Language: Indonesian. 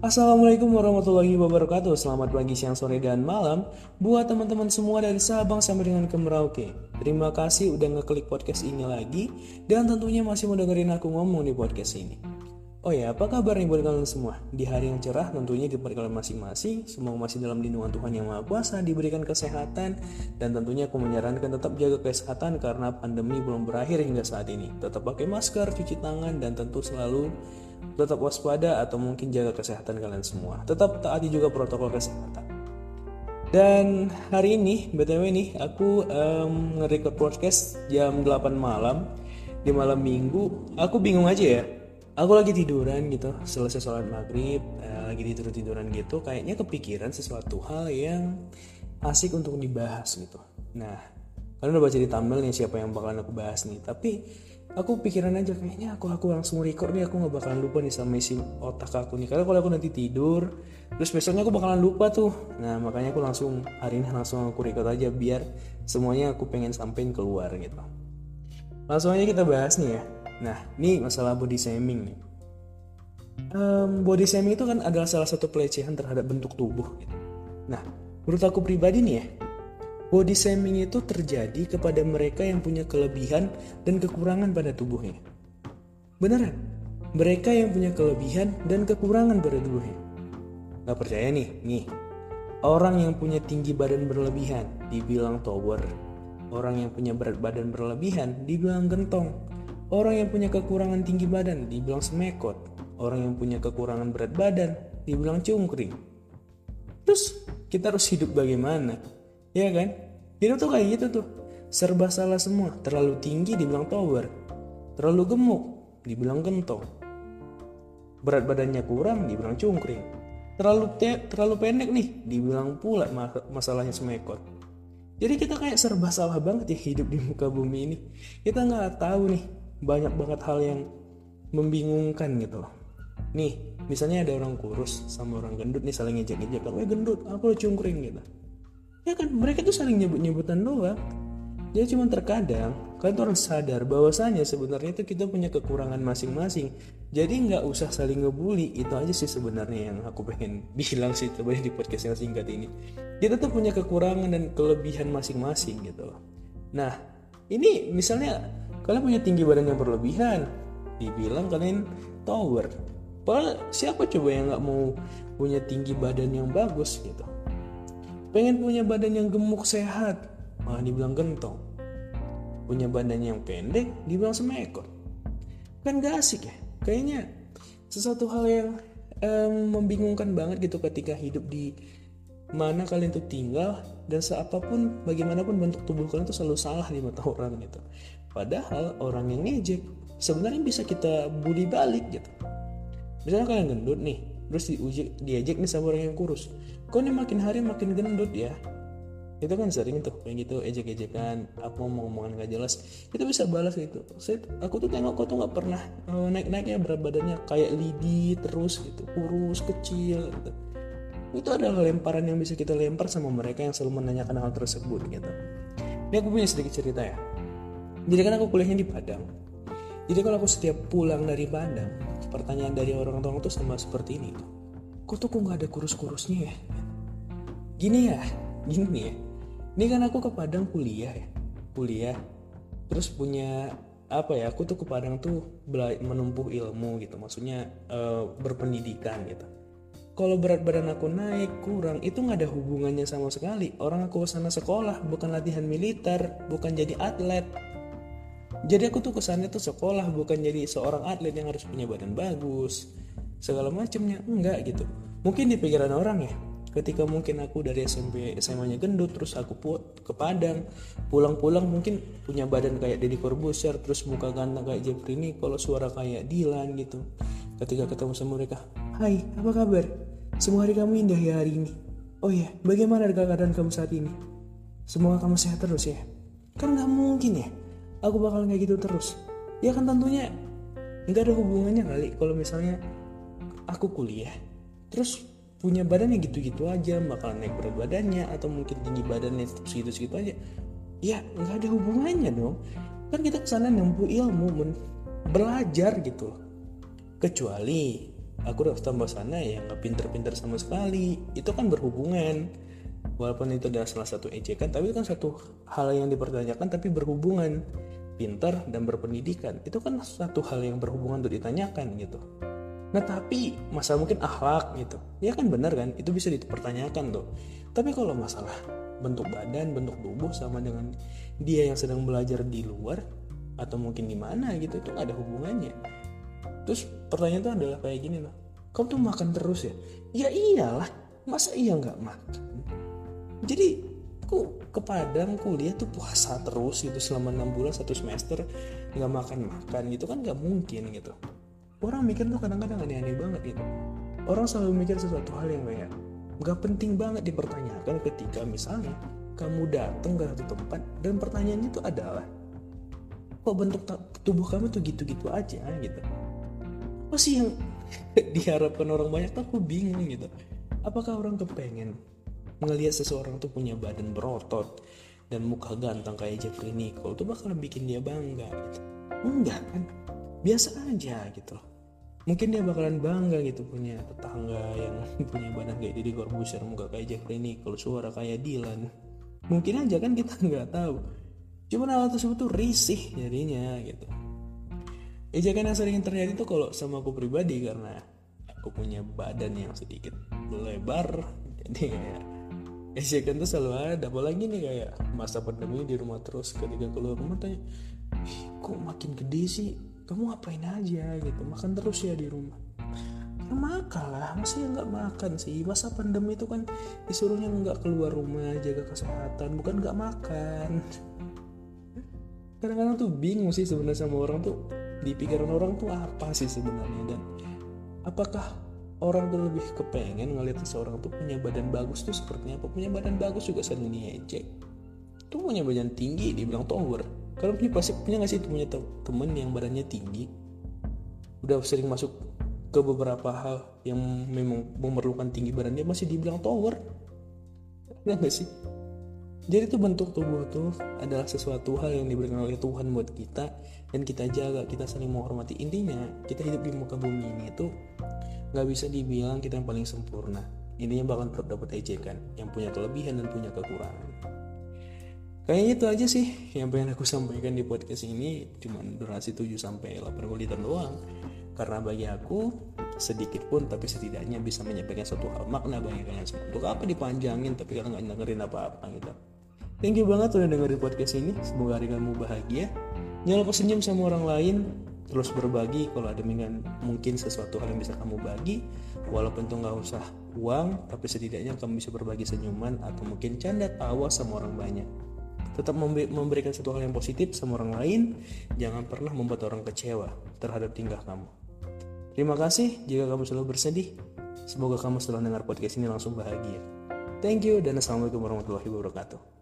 Assalamualaikum warahmatullahi wabarakatuh. Selamat pagi, siang, sore, dan malam. Buat teman-teman semua dari Sabang sampai dengan ke Merauke Terima kasih udah ngeklik podcast ini lagi Dan tentunya masih mau dengerin aku ngomong di podcast ini. Oh ya, apa kabar nih buat kalian semua? Di hari yang cerah tentunya di tempat kalian masing-masing. Semoga masih dalam lindungan Tuhan Yang Maha Kuasa Diberikan kesehatan Dan tentunya aku menyarankan tetap jaga kesehatan Karena pandemi belum berakhir hingga saat ini. Tetap pakai masker, cuci tangan, dan tentu selalu tetap waspada atau mungkin jaga kesehatan kalian semua. Tetap taati juga protokol kesehatan. Dan hari ini, BTW nih, aku um, nge-record podcast jam 8 malam di malam minggu. Aku bingung aja ya. Aku lagi tiduran gitu, selesai sholat maghrib, uh, lagi tidur-tiduran gitu. Kayaknya kepikiran sesuatu hal yang asik untuk dibahas gitu. Nah, kalian udah baca di thumbnail nih siapa yang bakalan aku bahas nih. Tapi aku pikiran aja kayaknya aku aku langsung record nih aku nggak bakalan lupa nih sama isi otak aku nih. Karena kalau aku nanti tidur terus besoknya aku bakalan lupa tuh. Nah makanya aku langsung hari ini langsung aku record aja biar semuanya aku pengen sampein keluar gitu. Langsung aja kita bahas nih ya. Nah ini masalah body shaming nih. Um, body shaming itu kan adalah salah satu pelecehan terhadap bentuk tubuh gitu. nah menurut aku pribadi nih ya Body shaming itu terjadi kepada mereka yang punya kelebihan dan kekurangan pada tubuhnya. Beneran, mereka yang punya kelebihan dan kekurangan pada tubuhnya. Gak percaya nih, nih. Orang yang punya tinggi badan berlebihan dibilang tower. Orang yang punya berat badan berlebihan dibilang gentong. Orang yang punya kekurangan tinggi badan dibilang semekot. Orang yang punya kekurangan berat badan dibilang cungkring. Terus kita harus hidup bagaimana? Ya kan? Hidup tuh kayak gitu tuh. Serba salah semua. Terlalu tinggi dibilang tower. Terlalu gemuk dibilang gentong. Berat badannya kurang dibilang cungkring. Terlalu te terlalu pendek nih dibilang pula masalahnya semekot. Jadi kita kayak serba salah banget ya hidup di muka bumi ini. Kita nggak tahu nih banyak banget hal yang membingungkan gitu loh. Nih misalnya ada orang kurus sama orang gendut nih saling ngejek-ngejek kalau gendut aku lo cungkring? gitu ya kan mereka tuh saling nyebut-nyebutan doang. Jadi cuma terkadang kalian tuh harus sadar bahwasanya sebenarnya itu kita punya kekurangan masing-masing. Jadi nggak usah saling ngebully itu aja sih sebenarnya yang aku pengen bilang sih coba di podcast yang singkat ini. Kita tuh punya kekurangan dan kelebihan masing-masing gitu. Nah ini misalnya kalian punya tinggi badan yang berlebihan dibilang kalian tower. Padahal siapa coba yang nggak mau punya tinggi badan yang bagus gitu pengen punya badan yang gemuk sehat malah dibilang gentong. Punya badan yang pendek dibilang semekor kan gak asik ya? Kayaknya sesuatu hal yang um, membingungkan banget gitu ketika hidup di mana kalian tuh tinggal dan seapapun bagaimanapun bentuk tubuh kalian tuh selalu salah di mata orang gitu. Padahal orang yang ngejek sebenarnya bisa kita bully balik gitu. Misalnya kalian gendut nih terus diuji diajak nih sama orang yang kurus. Kok nih makin hari makin gendut ya? Itu kan sering tuh kayak gitu ejek-ejekan aku mau ngomongan gak jelas. Itu bisa balas gitu. Saya aku tuh tengok kok tuh nggak pernah uh, naik-naiknya berat badannya. Kayak lidi terus gitu kurus kecil gitu. Itu adalah lemparan yang bisa kita lempar sama mereka yang selalu menanyakan hal tersebut gitu. Ini aku punya sedikit cerita ya. Jadi kan aku kuliahnya di Padang jadi kalau aku setiap pulang dari Padang pertanyaan dari orang tua tuh sama seperti ini. Kok tuh kok nggak ada kurus-kurusnya ya? Gini ya gini ya. Ini kan aku ke Padang kuliah ya kuliah. Terus punya apa ya aku tuh ke Padang tuh menempuh ilmu gitu. Maksudnya uh, berpendidikan gitu. Kalau berat badan aku naik kurang itu nggak ada hubungannya sama sekali. Orang aku ke sana sekolah bukan latihan militer bukan jadi atlet jadi aku tuh kesannya tuh sekolah bukan jadi seorang atlet yang harus punya badan bagus. Segala macamnya enggak gitu. Mungkin di pikiran orang ya ketika mungkin aku dari SMP SMA nya gendut terus aku put ke Padang pulang-pulang mungkin punya badan kayak Deddy Corbuzier terus muka ganteng kayak Jeffrey kalau suara kayak Dilan gitu. Ketika ketemu sama mereka Hai apa kabar? Semua hari kamu indah ya hari ini? Oh ya bagaimana keadaan kamu saat ini? Semoga kamu sehat terus ya. Kan nggak mungkin ya aku bakal kayak gitu terus. Ya kan tentunya nggak ada hubungannya kali. Kalau misalnya aku kuliah terus punya badan yang gitu-gitu aja bakalan naik berat badannya atau mungkin tinggi badannya segitu-segitu aja ya nggak ada hubungannya dong. Kan kita ke sana nempuh ilmu belajar gitu. Kecuali aku daftar tambah sana ya nggak pinter-pinter sama sekali. Itu kan berhubungan. Walaupun itu adalah salah satu ejekan tapi itu kan satu hal yang dipertanyakan tapi berhubungan pintar dan berpendidikan. Itu kan satu hal yang berhubungan untuk ditanyakan gitu. Nah tapi masalah mungkin akhlak gitu. Ya kan benar kan? Itu bisa dipertanyakan tuh. Tapi kalau masalah bentuk badan bentuk tubuh sama dengan dia yang sedang belajar di luar atau mungkin di mana gitu itu gak ada hubungannya. Terus pertanyaan itu adalah kayak gini loh. Kamu tuh makan terus ya? Ya iyalah. Masa iya nggak makan? Jadi aku ke Padang kuliah tuh puasa terus gitu selama enam bulan satu semester nggak makan makan gitu kan nggak mungkin gitu. Orang mikir tuh kadang-kadang aneh-aneh banget gitu. Orang selalu mikir sesuatu hal yang kayak nggak penting banget dipertanyakan ketika misalnya kamu datang ke satu tempat dan pertanyaannya itu adalah kok bentuk tubuh kamu tuh gitu-gitu aja? gitu. Apa sih yang diharapkan orang banyak tuh aku bingung gitu. Apakah orang kepengen ngelihat seseorang tuh punya badan berotot dan muka ganteng kayak Jeffrey Nicole tuh bakalan bikin dia bangga gitu. Enggak kan? Biasa aja gitu Mungkin dia bakalan bangga gitu punya tetangga yang punya badan kayak Deddy Corbuzier, muka kayak Jeffrey Nicole, suara kayak Dylan. Mungkin aja kan kita nggak tahu. Cuman hal tersebut tuh risih jadinya gitu. Ejakan yang sering terjadi tuh kalau sama aku pribadi karena aku punya badan yang sedikit lebar jadi kayak ejekan tuh selalu ada. Apalagi nih kayak masa pandemi di rumah terus ketika keluar rumah tanya kok makin gede sih? Kamu ngapain aja? Gitu. Makan terus ya di rumah. Ya makan lah. Masih nggak makan sih. Masa pandemi itu kan disuruhnya nggak keluar rumah jaga kesehatan. Bukan nggak makan. Kadang-kadang tuh bingung sih sebenarnya sama orang tuh. Di pikiran orang tuh apa sih sebenarnya? Dan apakah orang tuh lebih kepengen ngeliat seseorang tuh punya badan bagus tuh seperti apa. Punya badan bagus juga sering diejek tuh punya badan tinggi dibilang tower. Kalau punya pasti punya nggak sih punya temen yang badannya tinggi? Udah sering masuk ke beberapa hal yang memang memerlukan tinggi badan dia masih dibilang tower. Ya nggak sih? Jadi tuh bentuk tubuh tuh adalah sesuatu hal yang diberikan oleh Tuhan buat kita dan kita jaga kita saling menghormati. Intinya kita hidup di muka bumi ini itu nggak bisa dibilang kita yang paling sempurna. Intinya bakal tetap dapat ejekan yang punya kelebihan dan punya kekurangan. Kayaknya itu aja sih yang pengen aku sampaikan di podcast ini. Cuman durasi 7 sampai 8 menit doang. Karena bagi aku sedikit pun tapi setidaknya bisa menyampaikan suatu hal makna bagi kalian semua. Untuk apa dipanjangin tapi kalian nggak dengerin apa-apa gitu. Thank you banget udah dengerin podcast ini. Semoga hari kamu bahagia. Jangan lupa senyum sama orang lain terus berbagi kalau ada mungkin sesuatu hal yang bisa kamu bagi walaupun itu nggak usah uang tapi setidaknya kamu bisa berbagi senyuman atau mungkin canda tawa sama orang banyak. Tetap memberikan satu hal yang positif sama orang lain jangan pernah membuat orang kecewa terhadap tingkah kamu. Terima kasih jika kamu selalu bersedih semoga kamu setelah dengar podcast ini langsung bahagia. Thank you dan assalamualaikum warahmatullahi wabarakatuh